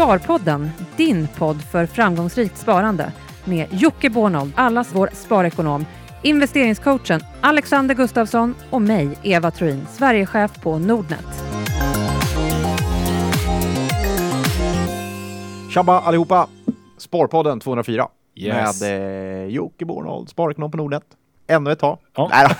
Sparpodden, din podd för framgångsrikt sparande med Jocke Bornold, allas vår sparekonom, investeringscoachen Alexander Gustafsson och mig, Eva Troin, Sverigechef på Nordnet. Tjabba allihopa! Sparpodden 204 Yes. med eh, Jocke Bornold, sparekonom på Nordnet. Ännu ett tag. Ja.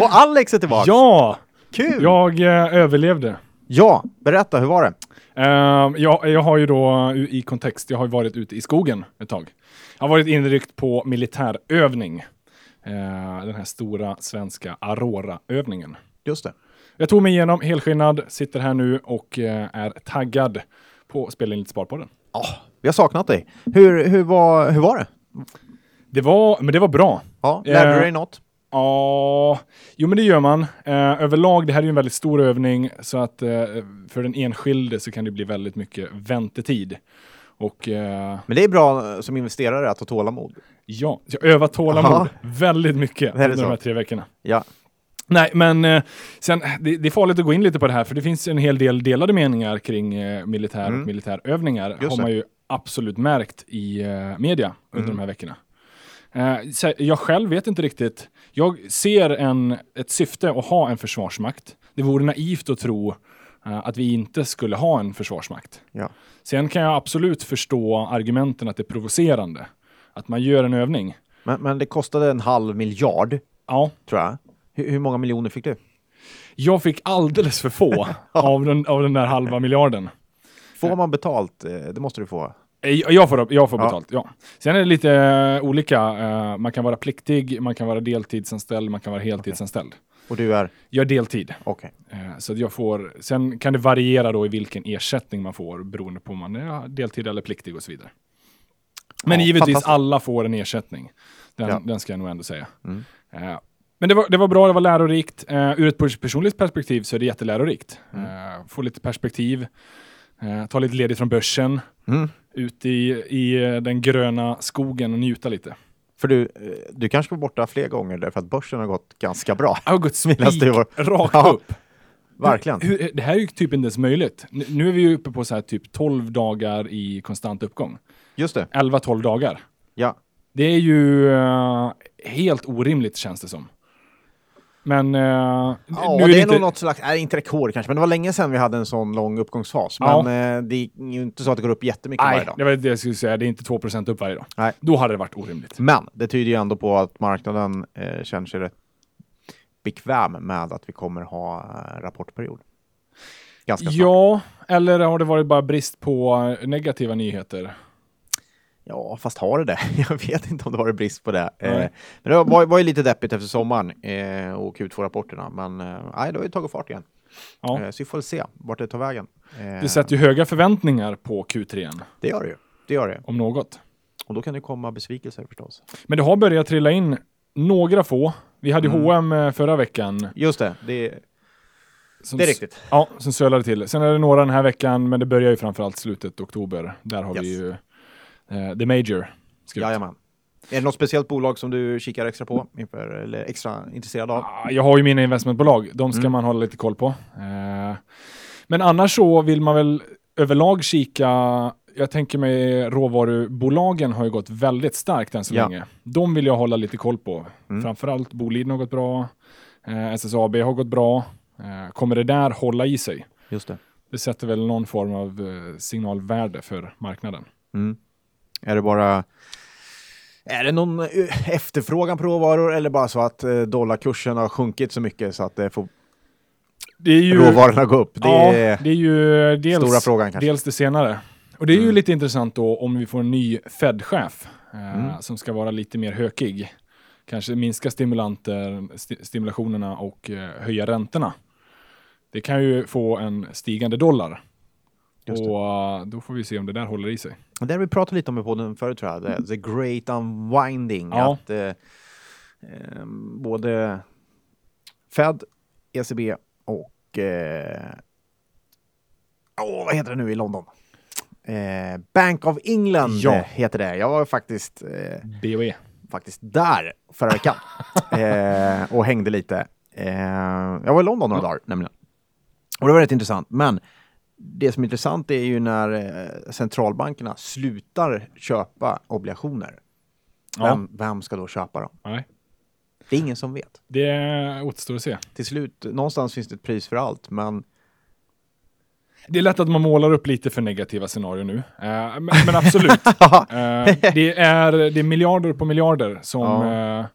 Och Alex är tillbaka! Ja, Kul! jag eh, överlevde. Ja, berätta, hur var det? Eh, jag, jag har ju då i kontext, jag har ju varit ute i skogen ett tag. Jag har varit inryckt på militärövning. Eh, den här stora svenska Aurora-övningen. Just det. Jag tog mig igenom helskinnad, sitter här nu och eh, är taggad på att spela in lite Sparpodden. Ja, vi har saknat dig. Hur, hur, var, hur var det? Det var, men det var bra. Ja, lärde du dig något? Ja, jo men det gör man. Eh, överlag, det här är ju en väldigt stor övning så att eh, för den enskilde så kan det bli väldigt mycket väntetid. Och eh, Men det är bra eh, som investerare att ha tålamod. ja, jag övat tålamod Aha. väldigt mycket under så? de här tre veckorna. Ja, Nej, men eh, sen, det, det är farligt att gå in lite på det här för det finns en hel del delade meningar kring eh, militär Mm. och militärövningar. Just har man ju absolut märkt i media under Mm. de här veckorna. Eh, jag själv vet inte riktigt. Jag ser en, ett syfte att ha en försvarsmakt. Det vore naivt att tro eh, att vi inte skulle ha en försvarsmakt. ja. Sen kan jag absolut förstå argumenten att det är provocerande. Att man gör en övning. Men, men det kostade en halv miljard, Ja, tror jag. Hur, hur många miljoner fick du? jag fick alldeles för få av, den, av den där halva miljarden. Får man betalt? Eh, Det måste du få. Eh, Jag får, jag får Ja. betalt, ja. Sen är det lite eh, olika. Eh, man kan vara pliktig, man kan vara deltidsanställd, man kan vara heltidsanställd. Och du är? Jag är deltid. Okej. Eh, så jag får, sen kan det variera då i vilken ersättning man får beroende på om man är deltid eller pliktig och så vidare. Men Ja, givetvis, alla får en ersättning. Den, Ja. den ska jag nog ändå säga. Mm. Men det var, det var bra, det var lärorikt. Uh, ur ett pers- personligt perspektiv så är det jättelärorikt. Mm. Få lite perspektiv, eh, ta lite ledigt från börsen, Mm. ut i, i eh, den gröna skogen och njuta lite. För du, eh, du kanske var borta fler gånger därför att börsen har gått ganska bra. Har gått spik rakt Ja, upp. Verkligen. Hur, hur, det här är ju typ inte ens möjligt. Nu, är vi ju uppe på så här typ 12 dagar i konstant uppgång. Just det. 11-12 dagar. Ja. Det är ju eh, helt orimligt känns det som. Men uh, Ja, nu det är inte... nog något slags, nej inte rekord kanske, men det var länge sedan vi hade en sån lång uppgångsfas. Ja. Men eh, det är ju inte så att det går upp jättemycket varje Nej, dag. det var det jag skulle säga. Det är inte 2% upp varje dag. Nej. Då hade det varit orimligt. Men det tyder ju ändå på att marknaden eh, känner sig rätt bekväm med att vi kommer ha eh, rapportperiod. Ganska snart. Ja, eller har det varit bara brist på negativa nyheter? Ja, fast har det det? Jag vet inte om det var brist på det. Eh, men det var, var ju lite deppigt efter sommaren eh, och Q2-rapporterna. Men eh, det har ju tagit fart igen. Ja. Eh, så vi får se vart det tar vägen. Eh, Det sätter ju höga förväntningar på Q3 det gör det ju. Det gör det. om något. Och då kan det komma besvikelser förstås. Men det har börjat trilla in några få. Vi hade Mm. H&M förra veckan. Just det, det, Som det är riktigt. Ja, som sölade till. Sen är det några den här veckan, men det börjar ju framförallt slutet oktober. Där har vi Yes. ju eh, The Major. ska. Jajamän. Är det något speciellt bolag som du kikar extra på inför, eller extra intresserad av? Ah, Jag har ju mina investmentbolag, de ska Mm. man hålla lite koll på. Eh, men annars så vill man väl överlag kika, jag tänker mig råvarubolagen har ju gått väldigt starkt än så Ja. länge. De vill jag hålla lite koll på. Mm. Framförallt Boliden har gått bra, eh, SSAB har gått bra. Eh, kommer det där hålla i sig? Just det. Det sätter väl någon form av eh, signalvärde för marknaden. Mm. Är det bara... Är det någon eh, efterfrågan på råvaror eller bara så att eh, dollarkursen har sjunkit så mycket så att det får Det är ju, råvarorna gå upp? Det ja, är det är ju dels, stora frågan kanske. dels det senare. Och det är ju Mm. lite intressant då om vi får en ny Fed-chef eh, Mm. som ska vara lite mer hökig. Kanske minska stimulanter, sti stimulationerna och eh, höja räntorna. Det kan ju få en stigande dollar. Och eh, då får vi se om det där håller i sig. Och Det har vi pratat lite om i podden förut tror jag. The great unwinding. Ja. Att eh, eh, både Fed, ECB och eh, åh, vad heter det nu i London? Eh, Bank of England Ja. heter det. Jag var faktiskt eh, BOE. faktiskt där förra veckan eh, och hängde lite. Jag var i London några dagar nämligen. Och det var rätt intressant. Men det som är intressant är ju när eh, centralbankerna slutar köpa obligationer. Ja. Vem, vem ska då köpa dem? Nej, Det är ingen som vet. det återstår att se. Till slut, någonstans finns det ett pris för allt, men Det är lätt att man målar upp lite för negativa scenarier nu. Eh, men, men absolut. Eh, det, är, det är miljarder på miljarder som, Ja. eh,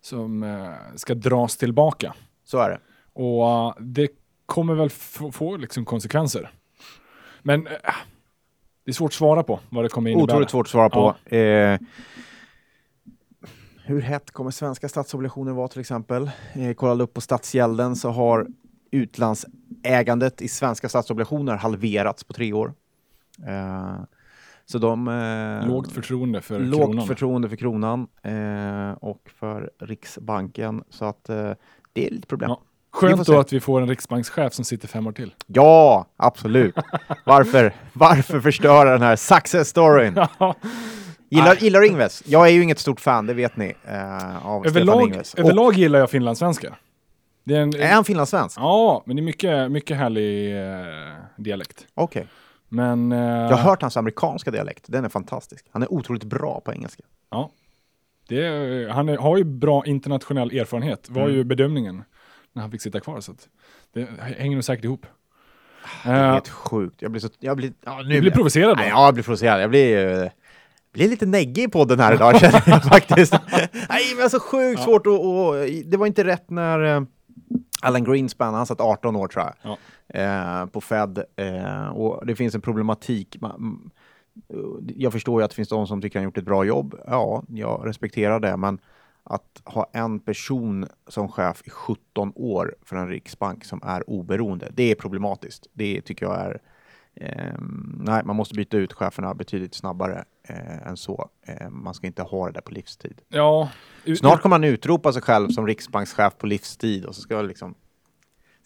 som eh, ska dras tillbaka. så är det. Och eh, det kommer väl få, få liksom konsekvenser. Men eh, det är svårt att svara på vad det kommer innebära. Otroligt svårt att svara på. Eh, hur hett kommer svenska statsobligationer vara till exempel? Eh, kollade upp på Statsgälden så har utlandsägandet i svenska statsobligationer halverats på tre år. Eh, så de... Eh, Lågt förtroende för lågt kronan. förtroende för kronan eh, och för Riksbanken. Så att eh, det är lite problem. Ja. Skönt då att vi får en riksbankschef som sitter fem år till. Ja, absolut. Varför, varför förstöra den här success storyn? Gillar, gillar du Ingves? Jag är ju inget stort fan, det vet ni, eh, av Stefan överlag, Ingves. Och, överlag gillar jag finlandssvenskar. Det är en, är han finlandssvensk? Ja, men det är mycket, mycket härlig eh, dialekt. Okej. Men... Eh, Jag har hört hans amerikanska dialekt, den är fantastisk. Han är otroligt bra på engelska. Ja. Det är, han är, har ju bra internationell erfarenhet, var Mm. ju bedömningen när han fick sitta kvar. Så det hänger nog säkert ihop. Det är Eh, helt sjukt. Jag blir så... Jag blir, ja, nu du blir provocerad Nej, ja, jag blir provocerad. Jag blir, blir lite neggig i podden här idag känner jag faktiskt. Nej, men så sjukt Ja. svårt att... Och, det var inte rätt när eh, Alan Greenspan, han satt 18 år tror jag, Ja. eh, på Fed. Och det finns en problematik. Ma- mm, Jag förstår ju att det finns de som tycker han gjort ett bra jobb. Ja, jag respekterar det, men att ha en person som chef i 17 år för en riksbank som är oberoende, det är problematiskt. Det tycker jag är... ehm, nej, man måste byta ut cheferna betydligt snabbare eh, än så. Eh, man ska inte ha det där på livstid. Ja, Snart kommer han utropa sig själv som riksbankschef på livstid och så ska liksom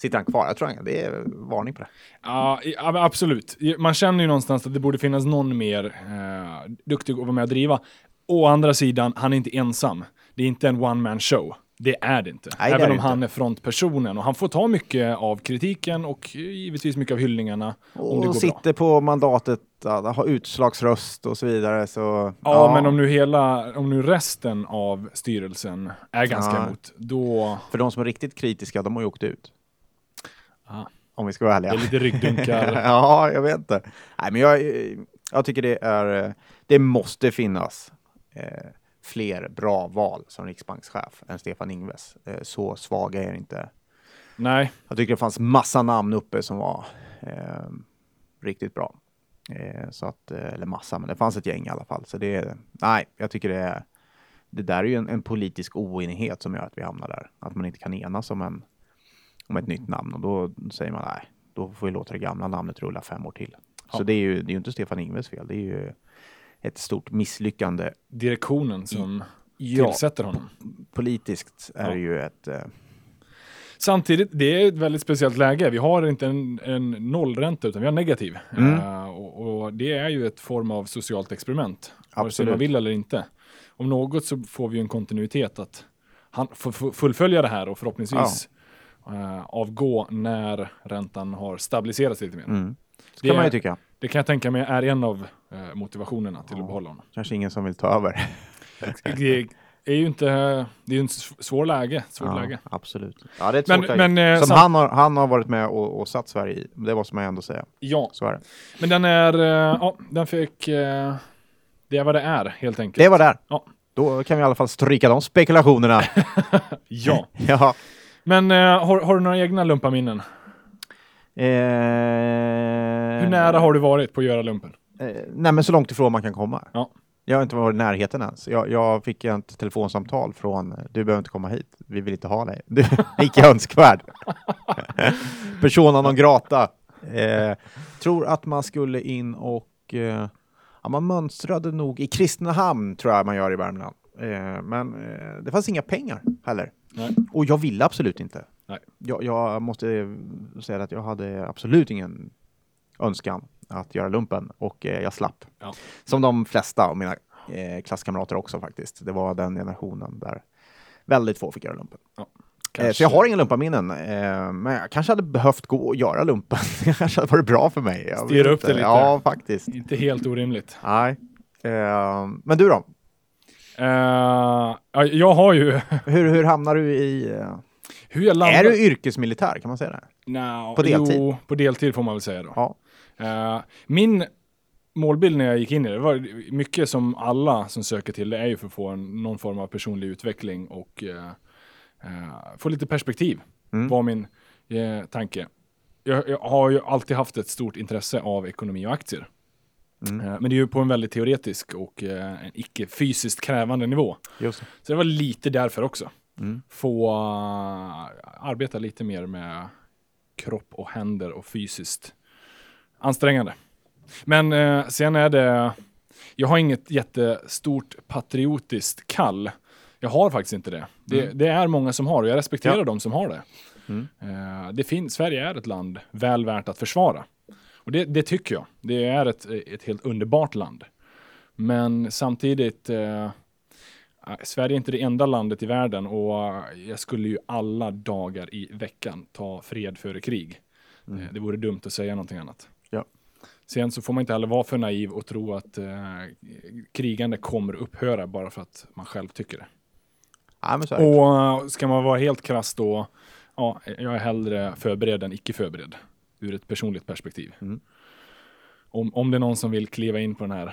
sitter han kvar. Jag tror det är varning på det. Ja, absolut. Man känner ju någonstans att det borde finnas någon mer eh, duktig att vara med och driva. Å andra sidan, han är inte ensam. Det är inte en one man show. Det är det inte. Nej, Även det om inte. han är frontpersonen. Och han får ta mycket av kritiken och givetvis mycket av hyllningarna. Och sitter bra. på mandatet, att ha utslagsröst och så vidare. Så, Ja, men om nu hela, om nu resten av styrelsen är ganska Ja. emot, då... För de som är riktigt kritiska, de har ju åkt ut. Ja. Om vi ska vara ärliga. Det är lite ryggdunkar. ja, jag vet inte. Nej, men jag, jag tycker det är, det måste finnas eh, fler bra val som riksbankschef än Stefan Ingves. Eh, så svaga är inte. Nej, Jag tycker det fanns massa namn uppe som var eh, riktigt bra. Eh, så att, eh, eller massa, men det fanns ett gäng i alla fall. Så det, nej, jag tycker det är, det där är ju en, en politisk oenighet som gör att vi hamnar där. Att man inte kan enas om, en, om ett nytt namn och då säger man nej, då får vi låta det gamla namnet rulla fem år till. Så Ja. det är ju det är inte Stefan Ingves fel, det är ju ett stort misslyckande. direktionen som Ja, tillsätter honom. politiskt är Ja. ju ett... Eh, Samtidigt, det är ett väldigt speciellt läge. Vi har inte en, en nollränta utan vi har negativ. Mm. Eh, och, och det är ju ett form av socialt experiment. Vare sig man vill eller inte. Om något så får vi en kontinuitet att han får fullfölja det här och förhoppningsvis eh, avgå när räntan har stabiliserats lite mer. mm. Det kan man ju är- tycka. Det kan jag tänka mig är en av eh, motivationerna till Ja. att behålla honom. Kanske ingen som vill ta över. Det är ju inte, det är ju en svår läge. Svårt Ja, läge. Absolut. Ja, det är ett Men, svårt läge. men, eh, Som han, har, han har varit med och, och satt Sverige i. Det måste man ju ändå säga. Ja, Så är det. men den är, eh, ja, den fick, det är vad det är helt enkelt. Det var där. Ja. Då kan vi i alla fall stryka de spekulationerna. Ja, ja. men har, har du några egna lumpaminnen? Eh, Hur nära har du varit på att göra lumpen? Eh, nej, men så långt ifrån man kan komma. Ja. Jag har inte varit i närheten ens. Jag, jag fick ett telefonsamtal från du behöver inte komma hit, vi vill inte ha dig. Du är icke önskvärd. Persona non grata. Eh, tror att man skulle in och eh, ja, man mönstrade nog i Kristinehamn tror jag man gör i Värmland. Eh, men eh, det fanns inga pengar heller. Nej. Och jag ville absolut inte. Nej. Jag, jag måste säga att jag hade absolut ingen önskan att göra lumpen och eh, jag slapp. Ja. Som de flesta av mina eh, klasskamrater också faktiskt. Det var den generationen där väldigt få fick göra lumpen. Ja. Eh, Så jag har inga lumpaminnen, eh, men jag kanske hade behövt gå och göra lumpen. det kanske hade varit bra för mig. Jag Styra upp det lite. Ja, faktiskt. Inte helt orimligt. Nej. Eh, men du då? Ja, jag har ju... Hur, hur hamnar du i... Hur jag landar... Är du yrkesmilitär, kan man säga det? No, På deltid? Jo, på deltid får man väl säga då. Ja. Eh, min målbild när jag gick in i det, det var mycket som alla som söker till det är ju för att få en, någon form av personlig utveckling och eh, eh, få lite perspektiv. Mm. var min tanke. Jag, jag har ju alltid haft ett stort intresse av ekonomi och aktier. Mm. Men det är ju på en väldigt teoretisk och en icke fysiskt krävande nivå. Just. Så det var lite därför också. Mm. Få uh, arbeta lite mer med kropp och händer och fysiskt ansträngande. Men eh, sen är det, jag har inget jättestort patriotiskt kall. Jag har faktiskt inte det. Det, Mm. det är många som har och jag respekterar Ja. de som har det. Mm. Eh, det finns, Sverige är ett land väl värt att försvara. Och det, det tycker jag. Det är ett, ett helt underbart land. Men samtidigt, eh, Sverige är inte det enda landet i världen och jag skulle ju alla dagar i veckan ta fred före krig. Mm. Eh, Det vore dumt att säga någonting annat. Ja. Sen så får man inte heller vara för naiv och tro att eh, krigande kommer upphöra bara för att man själv tycker det. Ja. Och eh, ska man vara helt krass då, ja, jag är hellre förberedd än icke förberedd ur ett personligt perspektiv. Mm. Om, om det är någon som vill kliva in på den här eh,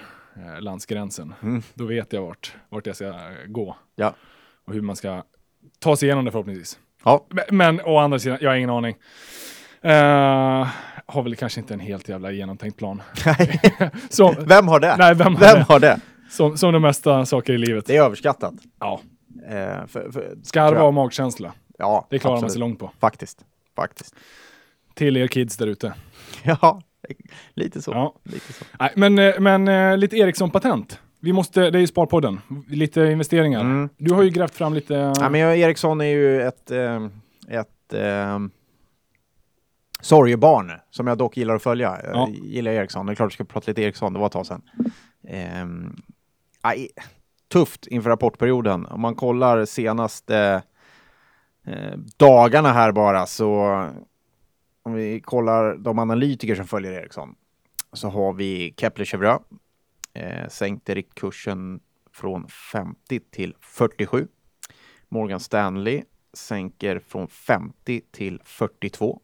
landsgränsen, Mm. då vet jag vart, vart jag ska eh, gå. Ja. Och hur man ska ta sig igenom det förhoppningsvis. Ja. Men, men å andra sidan, jag har ingen aning. Eh, har väl kanske inte en helt jävla genomtänkt plan. som, Vem har det? nej, vem har Vem det? har det? Som, som de mesta saker i livet. Det är överskattat. Ja, Eh, för, för, skarva och magkänsla. Ja, Det klarar man absolut. sig långt på. Faktiskt. Faktiskt. Till er kids där ute. Ja, lite så. Ja. Lite så. Nej, men, eh, men eh, lite Ericsson-patent. Vi måste, det är ju Sparpodden. Lite investeringar. Mm. Du har ju grävt fram lite... Ja, men jag, Ericsson är ju ett, eh, ett eh, sorgebarn som jag dock gillar att följa. Jag Ja. gillar Ericsson. Det är klart vi ska prata lite Ericsson, det var ett tag sedan. Eh, aj, tufft inför rapportperioden. Om man kollar senaste eh, dagarna här bara så om vi kollar de analytiker som följer Ericsson så har vi Kepler Chevreux eh, sänkte riktkursen från 50 till 47. Morgan Stanley sänker från 50 till 42.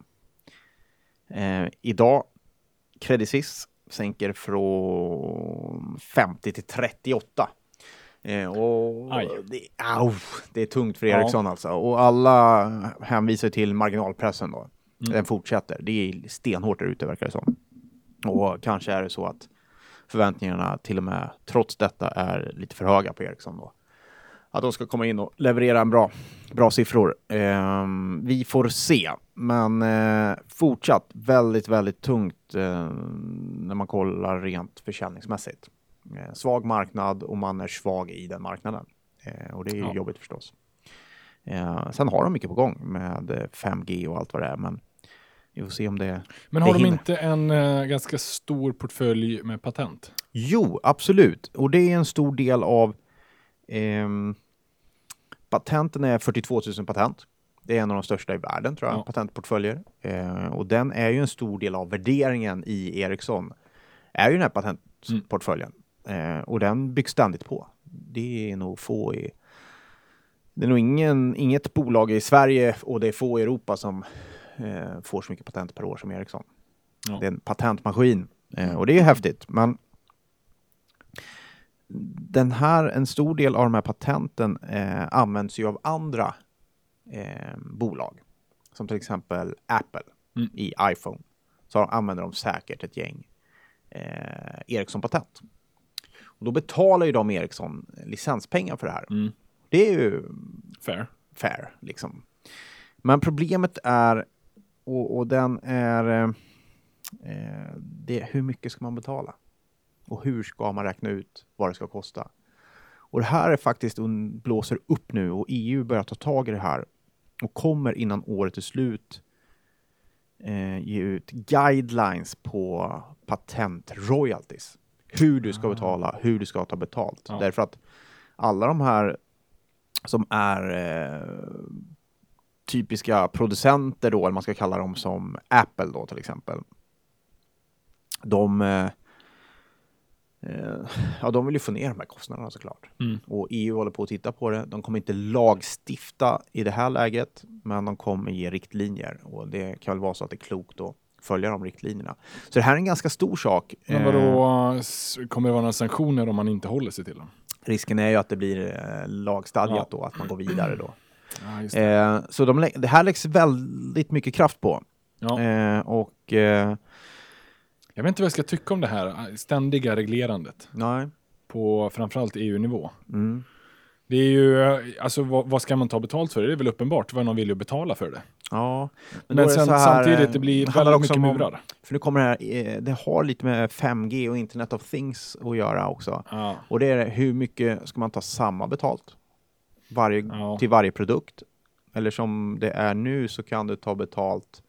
Eh, idag Credit Suisse sänker från 50 till 38. Eh, och Aj. det, au, det är tungt för Ja. Ericsson alltså. Och alla hänvisar till marginalpressen då. Mm. Den fortsätter. Det är stenhårt där ute verkar det som. Och kanske är det så att förväntningarna till och med trots detta är lite för höga på Ericsson då. Att de ska komma in och leverera en bra, bra siffror. Ehm, vi får se, men eh, fortsatt väldigt, väldigt tungt eh, när man kollar rent försäljningsmässigt. Eh, svag marknad och man är svag i den marknaden. Eh, och det är ju Ja. jobbigt förstås. Eh, sen har de mycket på gång med eh, 5G och allt vad det är, men vi får se om det men har det de hinner. inte en eh, ganska stor portfölj med patent? Jo, absolut. Och det är en stor del av ehm, patenten är 42 000 patent. Det är en av de största i världen tror jag, Ja. patentportföljer. Eh, och den är ju en stor del av värderingen i Ericsson. Är ju den här patentportföljen. Eh, och den byggs ständigt på. Det är nog få i... Det är nog ingen, inget bolag i Sverige och det är få i Europa som eh, får så mycket patent per år som Ericsson. Ja. Det är en patentmaskin. Eh, och det är häftigt. Men den här, en stor del av de här patenten eh, används ju av andra eh, bolag. Som till exempel Apple Mm. i iPhone. Så använder de säkert ett gäng eh, Ericsson-patent. Och då betalar ju de Ericsson licenspengar för det här. Mm. Det är ju Fair. fair liksom. Men problemet är, och, och den är, eh, eh, det, hur mycket ska man betala? Och hur ska man räkna ut vad det ska kosta? Och det här är faktiskt, un- blåser upp nu och EU börjar ta tag i det här och kommer innan året är slut eh, ge ut guidelines på patentroyalties. Hur du ska betala, hur du ska ta betalt. Ja. Därför att alla de här som är eh, typiska producenter då, eller man ska kalla dem som Apple då till exempel. De, eh, eh, ja, de vill ju få ner de här kostnaderna såklart. Mm. Och EU håller på att titta på det. De kommer inte lagstifta i det här läget, men de kommer ge riktlinjer. Och det kan väl vara så att det är klokt att följa de riktlinjerna. Så det här är en ganska stor sak. Men vadå, s- kommer det vara några sanktioner om man inte håller sig till dem? Eh, risken är ju att det blir eh, lagstadgat Ja. då, att man går vidare då. Ja, det. Eh, så de, det här läggs väldigt mycket kraft på. Ja. Eh, och eh, Jag vet inte vad jag ska tycka om det här ständiga reglerandet nej. på framförallt EU-nivå. Mm. Det är ju, alltså vad, vad ska man ta betalt för? Det är väl uppenbart vad någon vill ju betala för det. Ja. Men, det sen, så här, samtidigt, det eh, blir handlar väldigt också mycket om- murar. För nu kommer det här, eh, det har lite med 5G och Internet of Things att göra också. Ja. Och det är hur mycket ska man ta samma betalt? Varje, Ja. Till varje produkt? Eller som det är nu så kan du ta betalt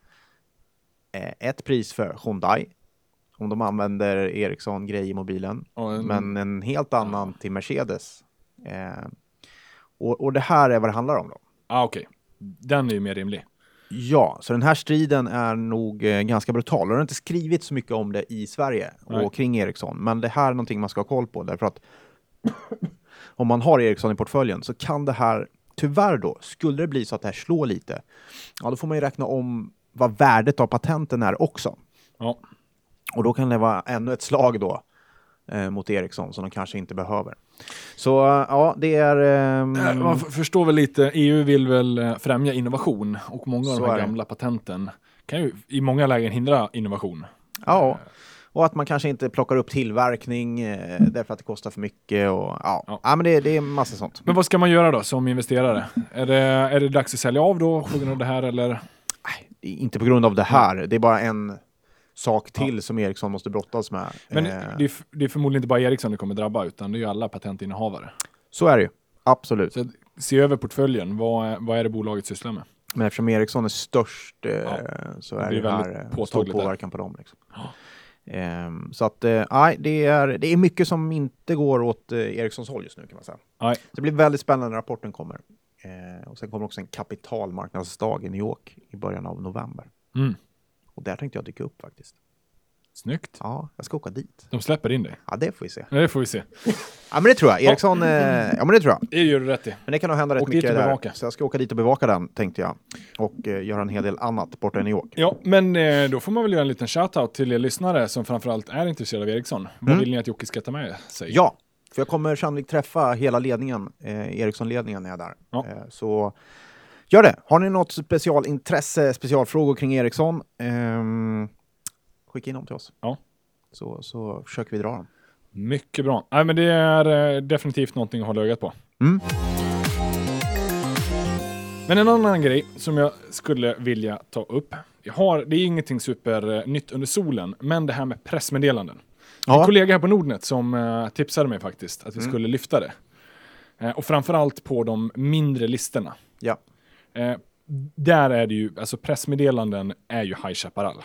eh, ett pris för Hyundai om de använder Ericsson grej i mobilen. En- Men en helt annan till Mercedes. Eh, och, och det här är vad det handlar om då. Ah, okej. Den är ju mer rimlig. Ja, så den här striden är nog eh, ganska brutal. Det har inte skrivit så mycket om det i Sverige Nej. och kring Ericsson. Men det här är någonting man ska ha koll på därför att om man har Ericsson i portföljen så kan det här tyvärr då, skulle det bli så att det här slår lite, ja då får man ju räkna om vad värdet av patenten är också. Ja. Och då kan det vara ännu ett slag då eh, mot Ericsson som de kanske inte behöver. Så eh, ja, det är... ehm, Eh, Man förstår väl lite, EU vill väl eh, främja innovation och många av de här gamla patenten kan ju i många lägen hindra innovation. Ja, och att man kanske inte plockar upp tillverkning eh, därför att det kostar för mycket. Och, ja. Ja. Ja. men det, det är massa sånt. Men vad ska man göra då som investerare? Är det, är det dags att sälja av då på grund av det här eller? Inte på grund av det här, det är bara en sak till som Ericsson måste brottas med. Men Eh, det, är, det är förmodligen inte bara Ericsson det kommer drabba utan det är ju alla patentinnehavare. Så är det ju, absolut. Så se över portföljen, vad, är- vad är det bolaget sysslar med? Men eftersom Ericsson är störst eh, Ja, så det är det väldigt här eh, stor påtagligt där. påverkan på dem. Liksom. Ehm, så att, eh, nej, det, är, det är mycket som inte går åt eh, Ericssons håll just nu kan man säga. Så det blir väldigt spännande när rapporten kommer. Eh, och sen kommer också en kapitalmarknadsdag i New York i början av november. Mm. Och där tänkte jag dyka upp faktiskt. Snyggt. Ja, jag ska åka dit. De släpper in dig. Ja, det får vi se. Det får vi se. Ja, men det tror jag. Ericsson, eh, ja men det tror jag. Det gör du rätt i. Men det kan nog hända rätt dit mycket och där. Så jag ska åka dit och bevaka den, tänkte jag. Och eh, göra en hel del annat borta i New York. Ja, men eh, då får man väl göra en liten shoutout till er lyssnare som framförallt är intresserade av Ericsson. Vad Mm. vill ni att Jocke ska ta med sig? Ja, för jag kommer sannolikt träffa hela ledningen, eh, Ericsson-ledningen när jag är där. Ja. Eh, så gör det. Har ni något specialintresse, specialfrågor kring Ericsson, ehm, skicka in dem till oss. Ja. Så, så försöker vi dra dem. Mycket bra. Nej, men det är eh, definitivt någonting att hålla ögat på. Mm. Men en annan grej som jag skulle vilja ta upp. Jag har, det är ingenting super eh, under solen, men det här med pressmeddelanden. En Ja, kollega här på Nordnet som eh, tipsade mig faktiskt att vi Mm. skulle lyfta det. Och framförallt på de mindre listorna. ja. Där är det ju, alltså pressmeddelanden är ju High Chaparral.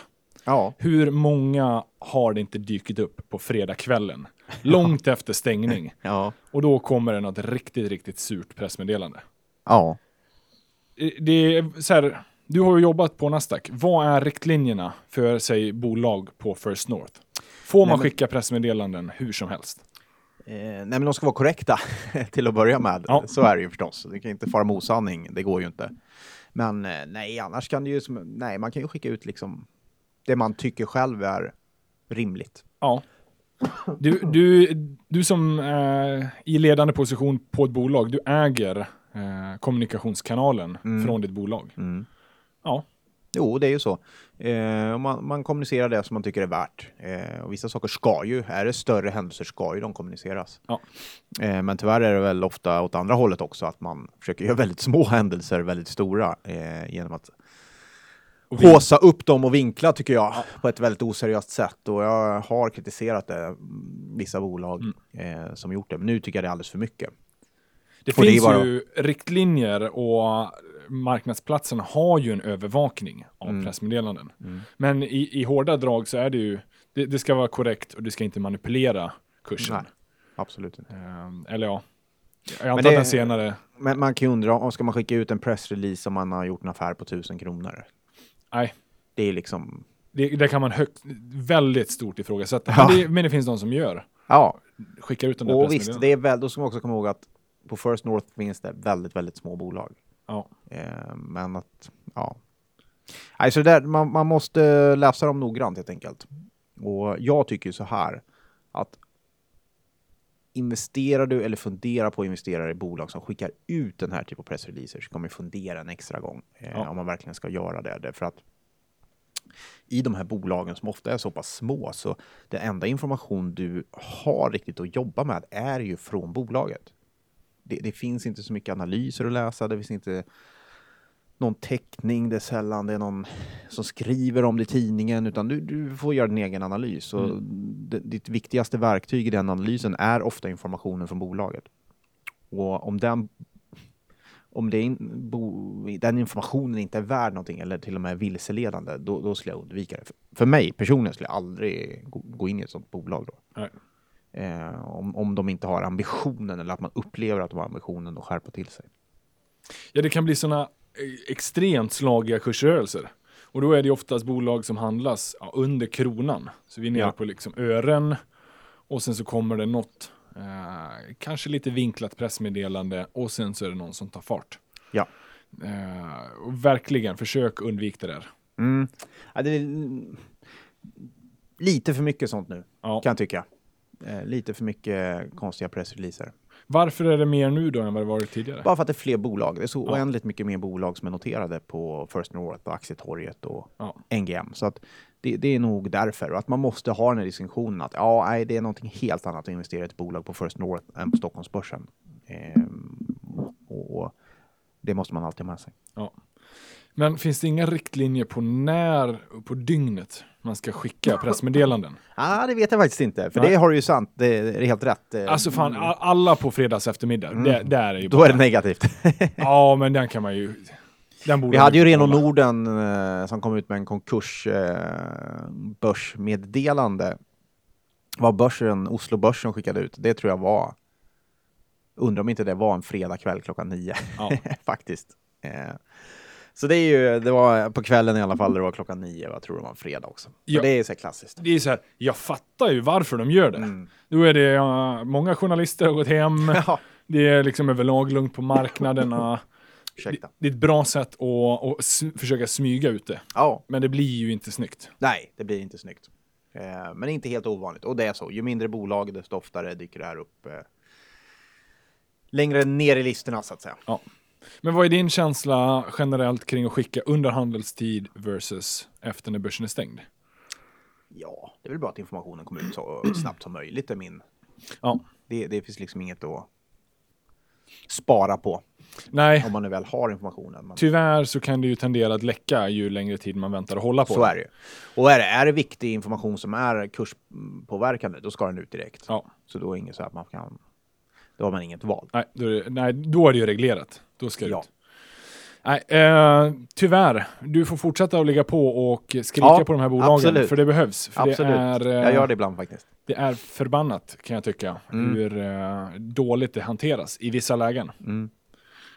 Ja. Hur många har det inte dykt upp på fredagskvällen? Långt efter stängning. ja. Och då kommer det något riktigt, riktigt surt pressmeddelande. ja. Det är så här, du har ju jobbat på Nasdaq. Vad är riktlinjerna för, säg, bolag på First North? Får man Nej, men- skicka pressmeddelanden hur som helst? Eh, nej, men de ska vara korrekta till att börja med. Ja. Så är det ju förstås. Det kan inte fara med osanning, det går ju inte. Men eh, nej, annars kan det ju, nej, man kan ju skicka ut liksom det man tycker själv är rimligt. Ja. Du, du, du som är i ledande position på ett bolag, du äger eh, kommunikationskanalen Mm. från ditt bolag. Ja. Jo, det är ju så. Eh, man, man kommunicerar det som man tycker är värt. Eh, och vissa saker ska ju, är det större händelser ska ju de kommuniceras. Ja. Eh, men tyvärr är det väl ofta åt andra hållet också, att man försöker göra väldigt små händelser väldigt stora eh, genom att håsa upp dem och vinkla tycker jag på ett väldigt oseriöst sätt. Och jag har kritiserat det, mm, vissa bolag Mm. eh, som gjort det. Men nu tycker jag det är alldeles för mycket. det och det finns bara- ju riktlinjer och marknadsplatserna har ju en övervakning av Mm. pressmeddelanden. Men i, i hårda drag så är det ju, det, det ska vara korrekt och det ska inte manipulera kursen. Nej, absolut inte. Eh, eller ja, Jag antar det- den senare... Men man kan ju undra, om ska man skicka ut en pressrelease om man har gjort en affär på 1000 kronor? Nej, Det är liksom, det, det kan man högt, väldigt stort ifrågasätta. Ja. Men, det, men det finns de som gör. ja. Skickar ut de där Och visst, det är väl, då ska man också komma ihåg att på First North finns det väldigt, väldigt små bolag. Ja. Eh, men att, ja. Nej, så där, man, man måste läsa dem noggrant helt enkelt. Och jag tycker så här att investerar du eller funderar på att investera i bolag som skickar ut den här typen av pressreleaser så kommer du fundera en extra gång eh, Ja. om man verkligen ska göra det. Därför att i de här bolagen som ofta är så pass små så den enda information du har riktigt att jobba med är ju från bolaget. Det, det finns inte så mycket analyser att läsa, det finns inte någon teckning, det är sällan det är någon som skriver om det i tidningen, utan du, du får göra din egen analys. Och det, ditt viktigaste verktyg i den analysen är ofta informationen från bolaget. Och om den, om det in, bo, den informationen inte är värd någonting eller till och med vilseledande, då, då skulle jag undvika det. För, för mig personligen skulle jag aldrig gå, gå in i ett sådant bolag då. Eh, om, om de inte har ambitionen eller att man upplever att de har ambitionen att skärpa till sig. Ja, det kan bli sådana extremt slagiga kursrörelser. Och då är det oftast bolag som handlas ja, under kronan. Så vi är nere Ja. på liksom ören och sen så kommer det något, eh, kanske lite vinklat pressmeddelande och sen så är det någon som tar fart. Ja. Eh, verkligen, försök undvika det där. Mm. Ja, det är lite för mycket sånt nu, kan jag tycka. Eh, lite för mycket konstiga pressreleaser. Varför är det mer nu då än vad det varit tidigare? Bara för att det är fler bolag. Det är så Ja. oändligt mycket mer bolag som är noterade på First North och Aktietorget och Ja. NGM. Så att det, det är nog därför. Och att man måste ha den här distinktionen att ja, nej, det är någonting helt annat att investera i ett bolag på First North än på Stockholmsbörsen. Ehm, och, och det måste man alltid ha med sig. Ja. Men finns det inga riktlinjer på när på dygnet man ska skicka pressmeddelanden? ah, det vet jag faktiskt inte. För Nej. det har du ju sant. Det är helt rätt. Alltså fan, a- alla på fredags eftermiddag, det, där är ju Då bara- är det negativt. Ja, men den kan man ju... Den borde Vi hade ju Reno. Norden eh, som kom ut med en konkurs eh. Vad börsen, Oslo-börsen skickade ut, det tror jag var... Undrar om inte det var en fredag kväll klockan nio, Ja. faktiskt. Eh, så det är ju, det var på kvällen i alla fall, det var klockan nio jag tror det var en fredag också. Så Ja. det är så här klassiskt. Det är så här, jag fattar ju varför de gör det. Mm. Då är det ja, många journalister har gått hem, Ja, det är liksom överlag lugnt på marknaderna. det, det är ett bra sätt att, att s- försöka smyga ut det. Ja, Men det blir ju inte snyggt. nej, det blir inte snyggt. Eh, men inte helt ovanligt. Och det är så, ju mindre bolag desto oftare dyker det här upp eh, längre ner i listorna så att säga. Men vad är din känsla generellt kring att skicka under handelstid versus efter när börsen är stängd? Ja, det är väl bra att informationen kommer ut så snabbt som möjligt. Är min. Ja. Det, det finns liksom inget att spara på Nej, om man nu väl har informationen. Men tyvärr så kan det ju tendera att läcka ju längre tid man väntar att hålla på så är det ju. Och är det, är det viktig information som är kurspåverkande, då ska den ut direkt. Ja. Så då är det inget så att man kan, då har man inget val. Nej, då är det, nej, då är det ju reglerat. Då ska Ja. ut. Nej, eh, tyvärr. Du får fortsätta att ligga på och skrika Ja, på de här bolagen. absolut. För det behövs. För Absolut, Det är, eh, jag gör det ibland faktiskt. det är förbannat kan jag tycka. Mm. Hur eh, dåligt det hanteras i vissa lägen. Mm.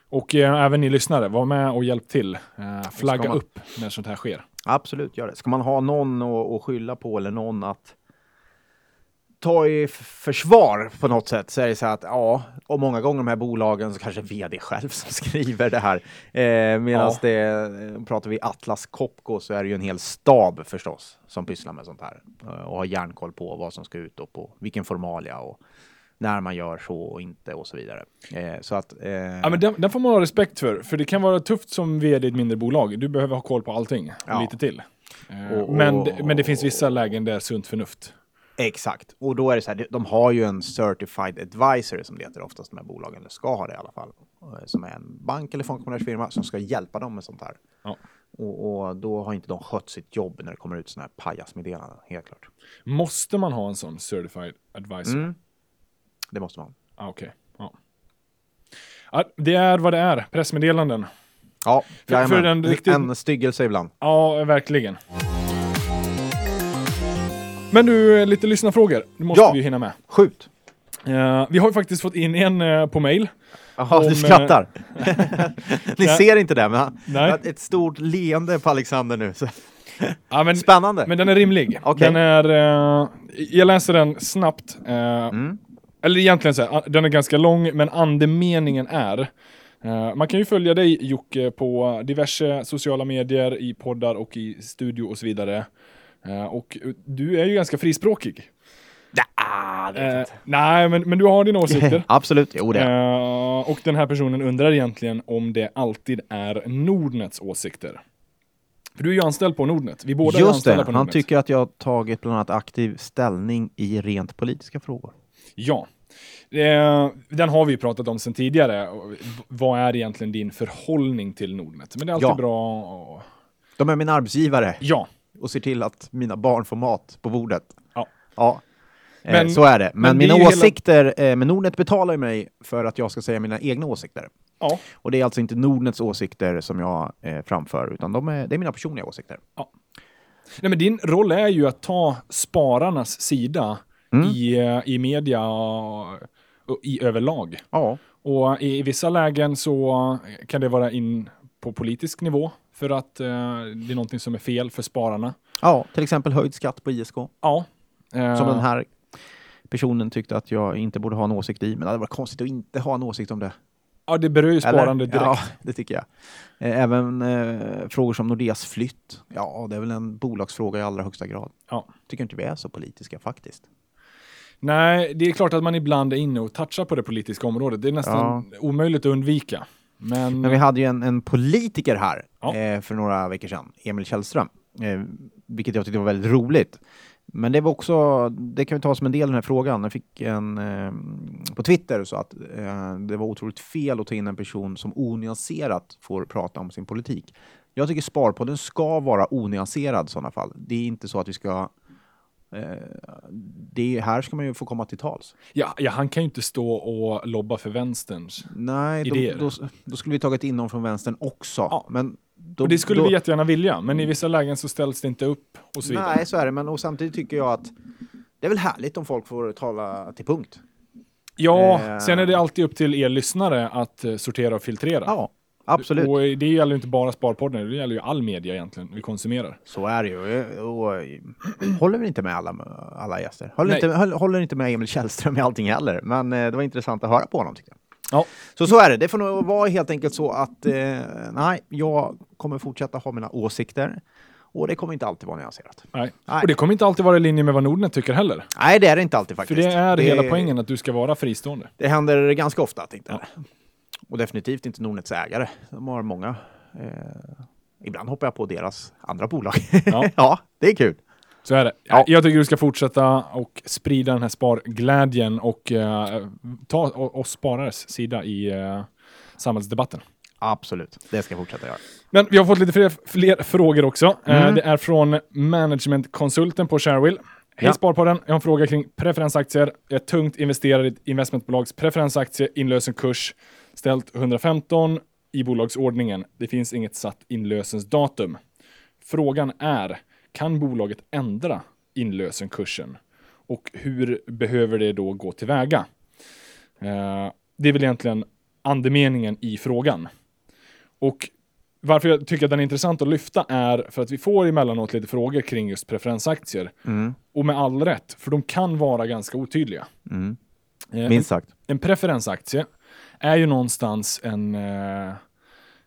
Och eh, även ni lyssnare, var med och hjälp till. Eh, flagga man. upp när sånt här sker. Absolut, gör det. Ska man ha någon att, att skylla på eller någon att ta i försvar på något sätt så är det så att ja, och många gånger de här bolagen så kanske vd själv som skriver det här. Eh, Medan Ja. det, eh, pratar vi Atlas Copco så är det ju en hel stab förstås som pysslar med sånt här eh, och har järnkoll på vad som ska ut och på vilken formalia och när man gör så och inte och så vidare. Eh, så att eh, Ja, men den, den får man ha respekt för. För det kan vara tufft som vd i ett mindre bolag. Du behöver ha koll på allting. Ja. lite till. Eh, Och- men, och- det- men det finns vissa lägen där sunt förnuft. Exakt, och då är det så här, de- har ju en certified advisor som det heter oftast de här bolagen, eller ska ha det i alla fall, eh, som är en bank eller fondkomponentsfirma som ska hjälpa dem med sånt här. Ja. Och, och då har inte de skött sitt jobb när det kommer ut sådana här pajasmeddelanden, helt klart. Måste man ha en sån certified advisor? Mm. Det måste man. Ah, Okej. Ja. Ja, det är vad det är. Pressmeddelanden. Ja, För- för den riktigt- en styggelse ibland. Ja, verkligen. Men du, lite lyssnarfrågor. Det måste Ja. vi ju hinna med. Skjut! Eh, vi har ju faktiskt fått in en eh, på mail. Jaha, du skrattar. Ni ser inte det, men Nej. ett stort leende på Alexander nu. Ja, men, Spännande. men den är rimlig. Okej. Den är, eh, jag läser den snabbt. Eh, Mm. Eller egentligen så här, den är ganska lång, men andemeningen är eh, man kan ju följa dig Jocke på diverse sociala medier, i poddar och i studio och så vidare. Eh, och du är ju ganska frispråkig. Ah, jag Eh, nej, men, men du har dina åsikter. Absolut, jo det. är. Eh, och den här personen undrar egentligen om det alltid är Nordnets åsikter. För du är ju anställd på Nordnet. Vi båda är Just anställda det, på han Nordnet. tycker att jag har tagit bland annat aktiv ställning i rent politiska frågor. Ja. Eh, den har vi ju pratat om sedan tidigare. Och Vad är egentligen din förhållning till Nordnet? Men det är alltid Ja. bra att... De är min arbetsgivare Ja. Och ser till att mina barn får mat på bordet. Ja. Ja. Eh, Men- så är det. Men, men det mina hela- åsikter, eh, men Nordnet betalar mig för att jag ska säga mina egna åsikter. Ja. Och det är alltså inte Nordnets åsikter som jag eh, framför, utan de är, det är mina personliga åsikter. Nej, men din roll är ju att ta spararnas sida Mm. i, i media och, och i överlag. Ja. Och i, i vissa lägen så kan det vara in på politisk nivå för att eh, det är någonting som är fel för spararna. ja, till exempel höjd skatt på ISK. Ja. Eh, Som den här personen tyckte att jag inte borde ha en åsikt i, men det hade varit konstigt att inte ha en åsikt om det. Ja, det berör ju sparande direkt. Ja, det tycker jag. Eh, Även eh, frågor som Nordeas flytt. Ja, det är väl en bolagsfråga i allra högsta grad. Ja. Tycker inte vi är så politiska faktiskt. Nej, det är klart att man ibland är inne och touchar på det politiska området. Det är nästan omöjligt att undvika. Men, Men vi hade ju en, en politiker här Ja. eh, för några veckor sedan, Emil Källström, eh, vilket jag tyckte var väldigt roligt. Men det var också, det kan vi ta som en del i den här frågan. Jag fick en eh, på Twitter sa att eh, det var otroligt fel att ta in en person som onyanserat får prata om sin politik. Jag tycker Sparpodden ska vara onyanserad i sådana fall. Det är inte så att vi ska det är, här ska man ju få komma till tals. ja, ja, han kan ju inte stå och lobba för vänsterns. Nej, Idéer. då, då, då skulle vi tagit in någon från vänstern också. Ja. Men då, Och det skulle då, vi jättegärna vilja, men i vissa lägen så ställs det inte upp och så vidare. Nej, så är det. Men och samtidigt tycker jag att det är väl härligt om folk får tala till punkt. Ja, Eh. sen är det alltid upp till er lyssnare att eh, sortera och filtrera. Ja, absolut. Och det gäller inte bara Sparpodden, det gäller ju all media egentligen vi konsumerar. Så är det ju. Och, håller väl inte med alla, alla gäster. Håller Nej. inte, håller, inte med Emil Källström i allting heller. Men eh, det var intressant att höra på honom tyckte jag. Ja. Så så är det. Det får nog vara helt enkelt så att eh, nej, jag kommer fortsätta ha mina åsikter. Och det kommer inte alltid vara nyanserat. Nej. Nej. Och det kommer inte alltid vara i linje med vad Nordnet tycker heller. Nej, det är det inte alltid För faktiskt. det är hela poängen, att du ska vara fristående. Det händer ganska ofta det är det. Och definitivt inte Nordnets ägare. De har många. Eh, ibland hoppar jag på deras andra bolag. Ja. Ja, det är kul. Så är det. Ja. Jag tycker du ska fortsätta och sprida den här sparglädjen och eh, ta oss sparares sida i eh, samhällsdebatten. Absolut, det ska jag fortsätta göra. Men vi har fått lite fler, fler frågor också. Eh, Mm. det är från managementkonsulten på Sharewill. Hej Ja. Sparpodden, jag har en fråga kring preferensaktier. Jag är tungt investerad i ett investmentbolags preferensaktie, inlösenkurs ställt 115 i bolagsordningen. Det finns inget satt inlösensdatum. Frågan är, kan bolaget ändra inlösenkursen? Och hur behöver det då gå tillväga? Eh, det är väl egentligen andemeningen i frågan. Och varför jag tycker att den är intressant att lyfta är för att vi får emellanåt lite frågor kring just preferensaktier. Mm. Och med all rätt, för de kan vara ganska otydliga. Mm. Eh, Minst sagt. en preferensaktie är ju någonstans en, eh,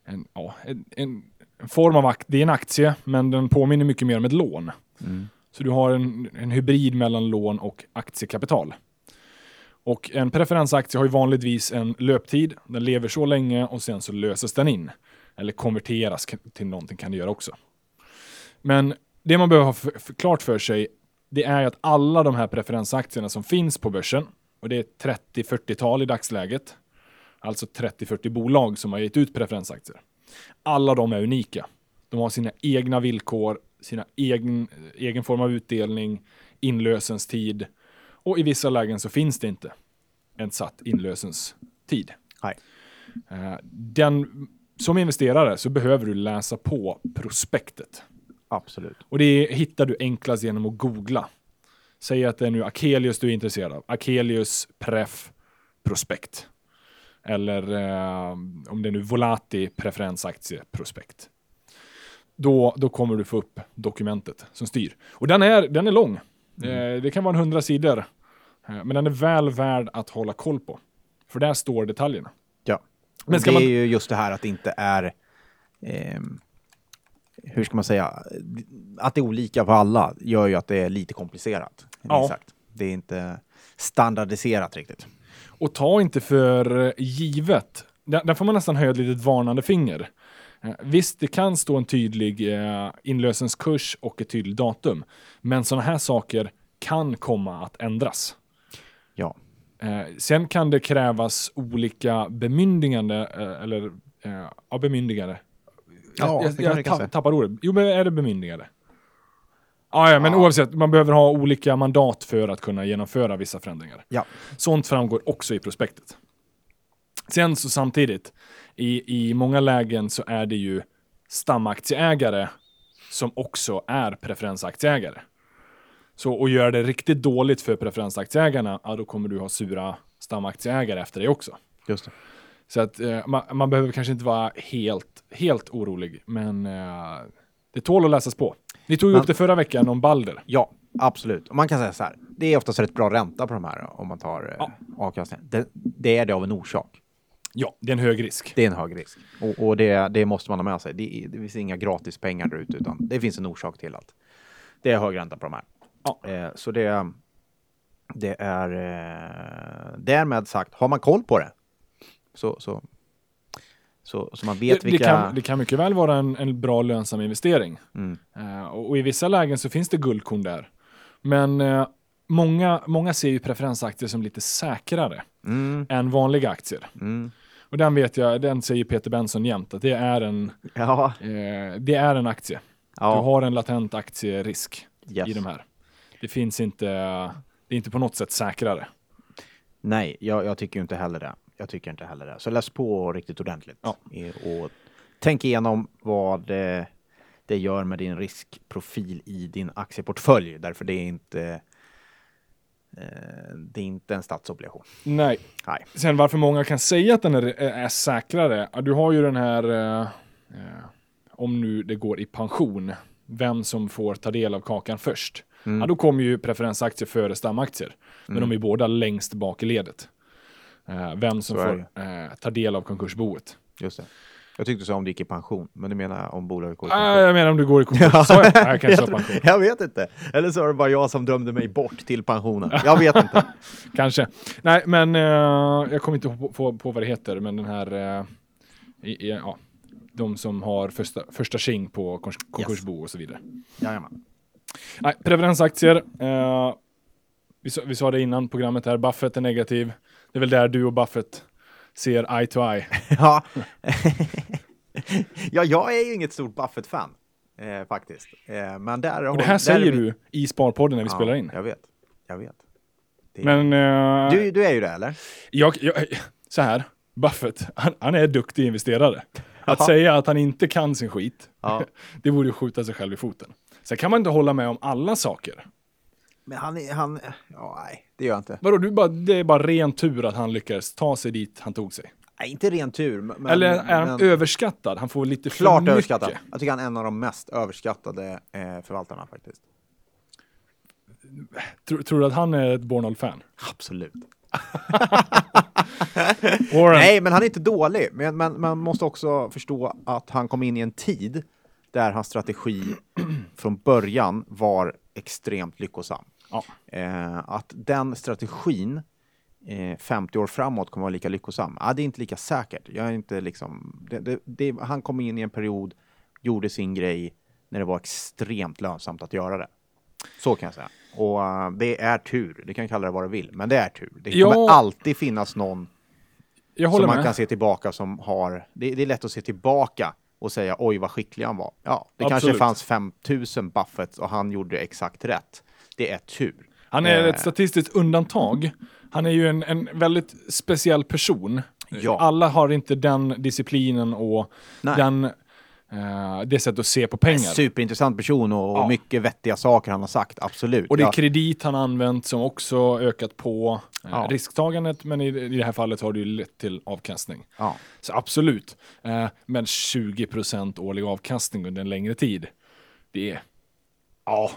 en, ja, en, en form av aktie. Det är en aktie, men den påminner mycket mer om ett lån. Mm. Så du har en, en hybrid mellan lån och aktiekapital. Och en preferensaktie har ju vanligtvis en löptid. Den lever så länge och sen så löses den in. Eller konverteras till någonting kan det göra också. Men det man behöver ha för, för klart för sig, det är ju att alla de här preferensaktierna som finns på börsen, och det är 30-40-tal i dagsläget, alltså 30-40 bolag som har gett ut preferensaktier. Alla de är unika. De har sina egna villkor, sina egen, egen form av utdelning, inlösenstid och i vissa lägen så finns det inte en satt inlösenstid. Nej. Eh, Den, som investerare så behöver du läsa på prospektet. Absolut. Och det hittar du enklast genom att googla säg att det är nu Akelius du är intresserad av. Akelius Pref Prospekt. Eller eh, om det är nu Volati Preferensaktie Prospekt. Då, då kommer du få upp dokumentet som styr. Och den är, den är lång. Eh, det kan vara en hundra sidor. Eh, men den är väl värd att hålla koll på. För där står detaljerna. Ja. Men det man- är ju just det här att det inte är... ehm, hur ska man säga? Att det är olika på alla gör ju att det är lite komplicerat. Ja. Sagt. Det är inte standardiserat riktigt. Och ta inte för givet. Där, där får man nästan höja ett litet varnande finger. Eh, Visst, det kan stå en tydlig eh, inlösenskurs och ett tydligt datum. Men sådana här saker kan komma att ändras. Ja. Eh, sen kan det krävas olika bemyndigande, eh, eller eh, ja, bemyndigande. Ja, jag jag kanske. tappar ordet. Jo, men är det bemyndigande? Ah, ja, men Ja. oavsett, man behöver ha olika mandat för att kunna genomföra vissa förändringar. Ja. Sånt framgår också i prospektet. Sen så samtidigt, i, i många lägen så är det ju stamaktieägare som också är preferensaktieägare. Så att göra det riktigt dåligt för preferensaktieägarna, ja, då kommer du ha sura stamaktieägare efter dig också. Just det. Så att eh, man, man behöver kanske inte vara helt, helt orolig, men eh, det tål att läsas på. Ni tog ju upp det förra veckan om Balder. Ja, absolut. Och man kan säga så här. Det är oftast rätt bra ränta på de här om man tar eh, Ja. avkastningen. Det, det är det av en orsak. Ja, det är en hög risk. Det är en hög risk. Och, och det, det måste man ha med sig. Det, det finns inga gratis pengar där ute, utan det finns en orsak till att det är hög ränta på de här. Ja. Eh, så det, det är eh, därmed sagt, har man koll på det så, så, så, så man vet det, vilka... det, kan, det kan mycket väl vara en, en bra lönsam investering. Mm. Eh, och, och i vissa lägen så finns det guldkorn där. Men eh, många, många ser ju preferensaktier som lite säkrare Mm, än vanliga aktier. mm. Och den vet jag, den säger Peter Benson jämt, att det är en, Ja, eh, det är en aktie. Du ja. har en latent aktierisk Yes. i de här. Det finns inte, det är inte på något sätt säkrare. Nej, jag, jag tycker inte heller det. Jag tycker inte heller det. Så läs på riktigt ordentligt. Ja. Och tänk igenom vad det, det gör med din riskprofil i din aktieportfölj. Därför det är inte eh, det är inte en statsobligation. Nej. Nej. Sen varför många kan säga att den är, är säkrare. Du har ju den här, eh, eh, om nu det går i pension, vem som får ta del av kakan först. Mm. Ja, då kommer ju preferensaktier före stamaktier. Men de är båda längst bak i ledet. Eh, vem som får eh, ta del av konkursboet. Just det. Jag tyckte du sa om du gick i pension, men du menar om bolaget går i Ah, pension? jag menar om du går i konkurs. Sa jag? Jag kanske jag, pension. jag vet inte. Eller så var det bara jag som drömde mig bort till pensionen. Jag vet inte. Kanske. Nej, men eh, jag kommer inte på, på, på vad det heter, men den här, eh, i, i, ja, de som har första, första tjing på konkurs, konkursbo och så vidare. Jajamän. Nej, preferensaktier. Eh, vi, sa, vi sa det innan programmet här, Buffett är negativ. Det är väl där du och Buffett ser eye to eye. Ja. ja, jag är ju inget stort Buffett-fan. Eh, faktiskt. Eh, men där Och det här säger du i Sparpodden när vi Ja, spelar in. Jag vet. Jag vet. Det- Men eh, du, du är ju det, eller? jag, jag, så här, Buffett, han, han är duktig investerare. Att Ja. säga att han inte kan sin skit, Ja. det vore att skjuta sig själv i foten. Sen kan man inte hålla med om alla saker. Men han är... Han, ja, nej, det gör jag inte. Vadå, du bara, det är bara ren tur att han lyckades ta sig dit han tog sig. Nej, inte ren tur. Men, Eller är han men överskattad? Han får lite för Klart mycket. överskattad. Jag tycker han är en av de mest överskattade eh, förvaltarna faktiskt. Tror, tror du att han är ett Bornold-fan? Absolut. Nej, men han är inte dålig. Men, men man måste också förstå att han kom in i en tid där hans strategi från början var extremt lyckosam. Ja. Eh, att den strategin eh, 50 år framåt kommer vara lika lyckosam, ah, det är inte lika säkert. Jag är inte liksom, det, det, det, han kom in i en period, gjorde sin grej när det var extremt lönsamt att göra det. Så kan jag säga. Och eh, det är tur. Du kan kalla det vad du vill, men det är tur. Det Ja. kommer alltid finnas någon som man med. kan se tillbaka som har... Det, det är lätt att se tillbaka och säga oj vad skicklig han var. Ja, det Absolut. kanske fanns 5000 Buffett och han gjorde exakt rätt. Det är tur. Han är Eh, ett statistiskt undantag. Han är ju en, en väldigt speciell person. Ja. Alla har inte den disciplinen och Nej. den, Eh, det sättet att se på pengar. Superintressant person och, Ja. mycket vettiga saker han har sagt, absolut. Och det är kredit han använt som också ökat på eh, Ja. risktagandet, men i, i det här fallet har det ju lett till avkastning. ja. Så absolut. Eh, men 20% årlig avkastning under en längre tid, det är, ja,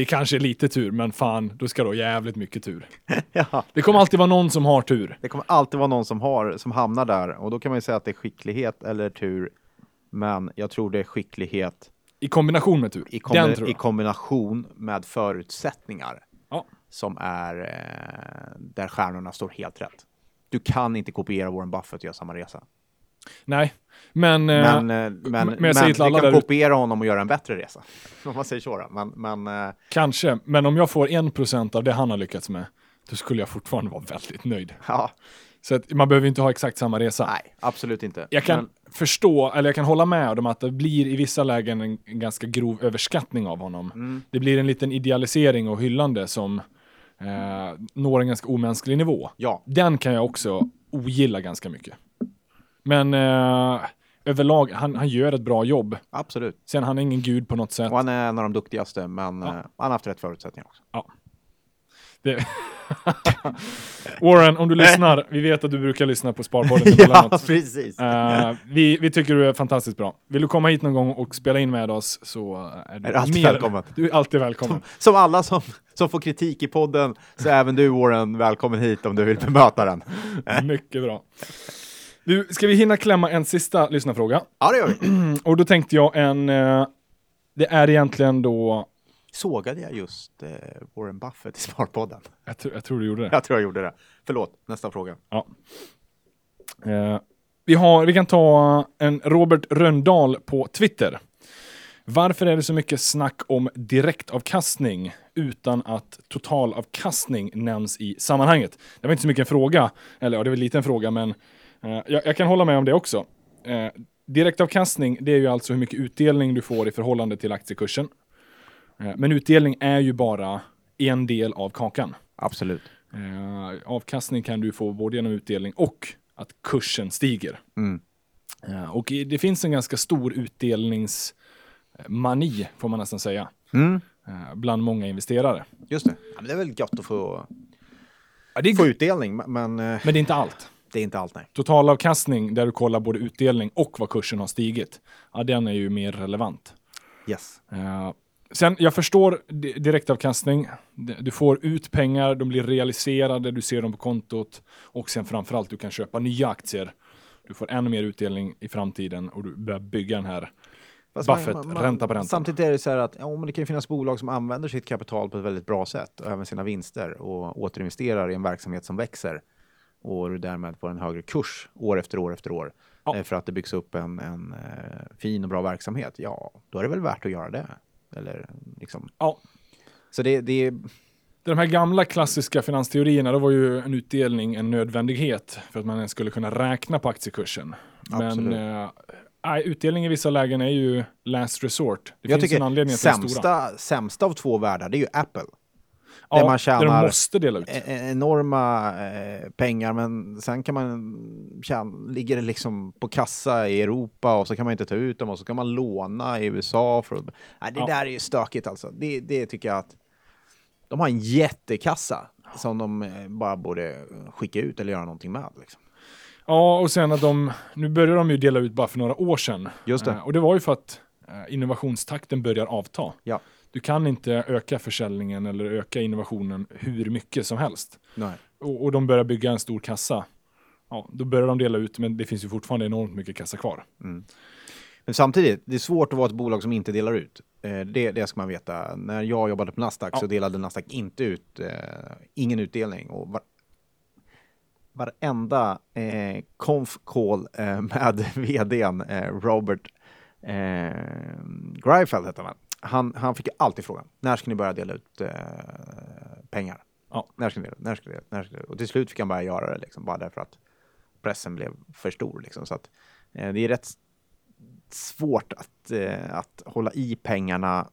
det kanske är lite tur, men fan, då ska du ha jävligt mycket tur. ja. Det kommer alltid vara någon som har tur. Det kommer alltid vara någon som, har, som hamnar där och då kan man ju säga att det är skicklighet eller tur. Men jag tror det är skicklighet I kombination med tur. i, Den kombi- tror i kombination med förutsättningar Ja. som är eh, där stjärnorna står helt rätt. Du kan inte kopiera Warren Buffett och göra samma resa. Nej, men, eh, Men, eh, men, men men, du alla kan kopiera honom och göra en bättre resa. Om man säger så då. Men, men eh, kanske. Men om jag får 1% av det han har lyckats med, då skulle jag fortfarande vara väldigt nöjd. ja, Så att man behöver inte ha exakt samma resa. nej, absolut inte. Jag kan Men, förstå, eller jag kan hålla med om att det blir i vissa lägen en, en ganska grov överskattning av honom. mm, Det blir en liten idealisering och hyllande som eh, når en ganska omänsklig nivå. ja, Den kan jag också ogilla ganska mycket. Men eh, överlag, han, han gör ett bra jobb. absolut. Sen han är ingen gud på något sätt. Och han är en av de duktigaste, men Ja. eh, han har haft rätt förutsättningar också. Det... Warren, om du lyssnar, vi vet att du brukar lyssna på Sparpodden ja, precis. Eh, vi, vi tycker du är fantastiskt bra. Vill du komma hit någon gång och spela in med oss så är du, Är alltid mer, välkommen. Du är alltid välkommen. Som alla som, som får kritik i podden, så är även du Warren välkommen hit om du vill bemöta den. Mycket bra. Du, ska vi hinna klämma en sista lyssnarfråga? Ja, det gör vi. Och då tänkte jag en, eh, det är egentligen då, Sågade jag just eh, Warren Buffett i Sparpodden? jag, tr- jag tror du gjorde det. Jag tror jag gjorde det. Förlåt, nästa fråga. Eh, vi, har, vi kan ta en Robert Röndahl på Twitter. Varför är det så mycket snack om direktavkastning utan att totalavkastning nämns i sammanhanget? Det var inte så mycket en fråga, eller ja, det var en liten fråga, men jag, jag kan hålla med om det också. Eh, direktavkastning, det är ju alltså hur mycket utdelning du får i förhållande till aktiekursen. Eh, men utdelning är ju bara en del av kakan. Absolut. Eh, avkastning kan du få både genom utdelning och att kursen stiger. Mm. Eh, och det finns en ganska stor utdelningsmani, får man nästan säga, Mm. eh, bland många investerare. Just det. Ja, men det är väl gott att få, Ja, det är få utdelning, men- eh, men det är inte allt. Det är inte allt nej. Totalavkastning där du kollar både utdelning och vad kursen har stigit, ja, den är ju mer relevant. Yes. Eh, sen, jag förstår di- direktavkastning. Du får ut pengar, de blir realiserade, du ser dem på kontot och sen framförallt du kan köpa nya aktier. Du får ännu mer utdelning i framtiden och du börjar bygga den här. Fast Buffett, ränta på ränta. Samtidigt är det så här att ja, men det kan finnas bolag som använder sitt kapital på ett väldigt bra sätt och även sina vinster och återinvesterar i en verksamhet som växer och därmed får en högre kurs år efter år efter år Ja. eh, för att det byggs upp en, en eh, fin och bra verksamhet. Ja, då är det väl värt att göra det. Eller liksom. Ja, Så det, det är de här gamla klassiska finansteorierna, då var ju en utdelning en nödvändighet för att man ens skulle kunna räkna på aktiekursen. Men Absolut. eh, nej, utdelning i vissa lägen är ju last resort. Det jag finns en anledning till den stora. sämsta, sämsta av två världar, det är ju Apple. Ja, där man där tjänar- de måste dela ut. E- e- enorma eh, pengar, men sen kan man tjäna, ligger det liksom på kassa i Europa och så kan man inte ta ut dem och så kan man låna i USA. För att, nej, det Ja. där är ju stökigt alltså. Det, det tycker jag att de har en jättekassa som de eh, bara borde skicka ut eller göra någonting med. Liksom. Ja, och sen att de, nu börjar de ju dela ut bara för några år sedan. Just det. Eh, och det var ju för att innovationstakten börjar avta. Ja. Du kan inte öka försäljningen eller öka innovationen hur mycket som helst. Nej. Och, och de börjar bygga en stor kassa. Ja, då börjar de dela ut, men det finns ju fortfarande enormt mycket kassa kvar. Men samtidigt, det är svårt att vara ett bolag som inte delar ut. Eh, det, det ska man veta. När jag jobbade på Nasdaq Ja. så delade Nasdaq inte ut, eh, ingen utdelning. Och var, varenda eh, conf call eh, med vdn eh, Robert eh, Greifeld heter han. Han. Han fick alltid frågan, när ska ni börja dela ut eh, pengar? Ja. När ska ni dela ut? När ska ni dela ut? När ska ni dela ut? Och till slut fick han börja göra det, liksom, bara därför att pressen blev för stor. Liksom. Så att, eh, det är rätt svårt att, eh, att hålla i pengarna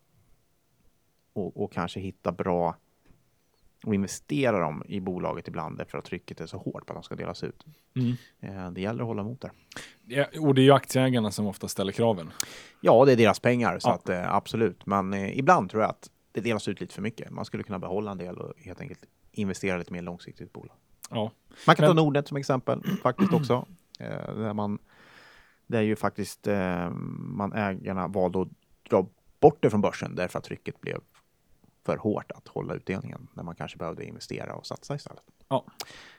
och, och kanske hitta bra och investera dem i bolaget ibland därför att trycket är så hårt på att de ska delas ut. Mm. Eh, det gäller att hålla emot där. Ja, och det är ju aktieägarna som ofta ställer kraven. Ja, det är deras pengar, så Ja. att, eh, absolut. Men eh, ibland tror jag att det delas ut lite för mycket. Man skulle kunna behålla en del och helt enkelt investera lite mer långsiktigt i ett bolag. Ja. Man kan Men- ta Nordnet som exempel faktiskt också. Eh, där man, där ju faktiskt eh, man ägarna valde att dra bort det från börsen därför att trycket blev för hårt att hålla utdelningen när man kanske behövde investera och satsa istället. Ja.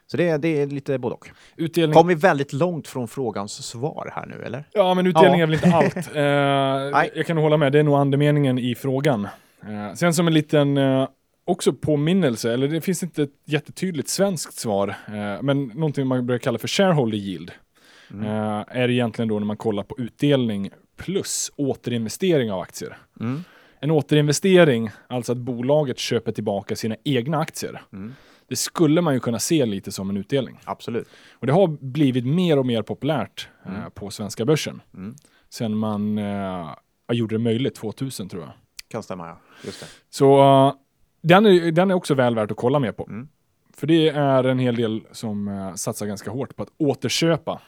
Så det, är- det är lite både och. Utdelning. Kom vi väldigt långt från frågans svar här nu eller? Ja, men utdelning Ja. är väl inte allt. Eh, jag kan hålla med, det är nog andemeningen i frågan. Eh, sen som en liten eh, också påminnelse, eller det finns inte ett jättetydligt svenskt svar, eh, men någonting man brukar kalla för shareholder yield. Eh, är egentligen då när man kollar på utdelning plus återinvestering av aktier. Mm. En återinvestering, alltså att bolaget köper tillbaka sina egna aktier. Mm. Det skulle man ju kunna se lite som en utdelning. Absolut. Och det har blivit mer och mer populärt eh, på svenska börsen. Mm. Sen man eh, gjorde det möjligt 2000 tror jag. Kan stämma ja. Just det. Så eh, den, är, den är också väl värt att kolla mer på. Mm. För det är en hel del som eh, satsar ganska hårt på att återköpa.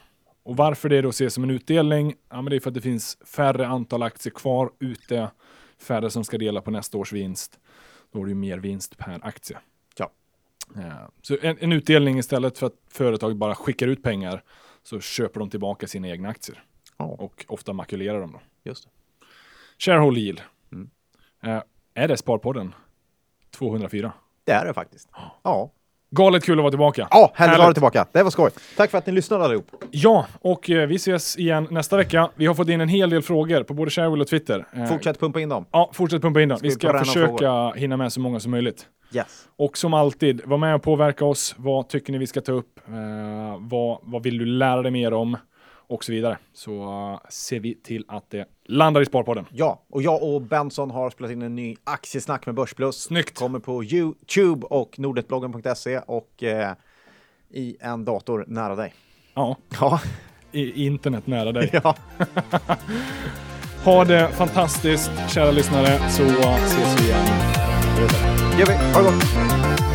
Och varför det då ses som en utdelning? Ja, men det är för att det finns färre antal aktier kvar ute, färre som ska dela på nästa års vinst. Då har du mer vinst per aktie. Ja. Eh, Så en, en utdelning istället för att företaget bara skickar ut pengar så köper de tillbaka sina egna aktier Ja, och ofta makulerar de då. just det. Shareholder yield. Mm. Eh, är det Sparpodden? 204. Det är det faktiskt. Ja. Galet kul att vara tillbaka. Ja, härligt att ha dig tillbaka. Det var skoj. Tack för att ni lyssnade allihop. Ja, och eh, vi ses igen nästa vecka. Vi har fått in en hel del frågor på både Sharewell och Twitter. Eh, Fortsätt pumpa in dem. Ja, fortsätt pumpa in dem. Ska Vi vi ska försöka hinna med så många som möjligt. Yes. Och som alltid, var med och påverka oss. Vad tycker ni vi ska ta upp? Eh, vad, vad vill du lära dig mer om? Och så vidare. Så eh, ser vi till att det landar i Sparpodden. Ja, och jag och Benson har spelat in en ny aktiesnack med Börsplus. Snyggt. Kommer på YouTube och nordetbloggen.se och eh, i en dator nära dig. Ja, Ja, i internet nära dig. ja. Ha det fantastiskt, kära lyssnare, så ses vi igen. gör vi. Ha det gott.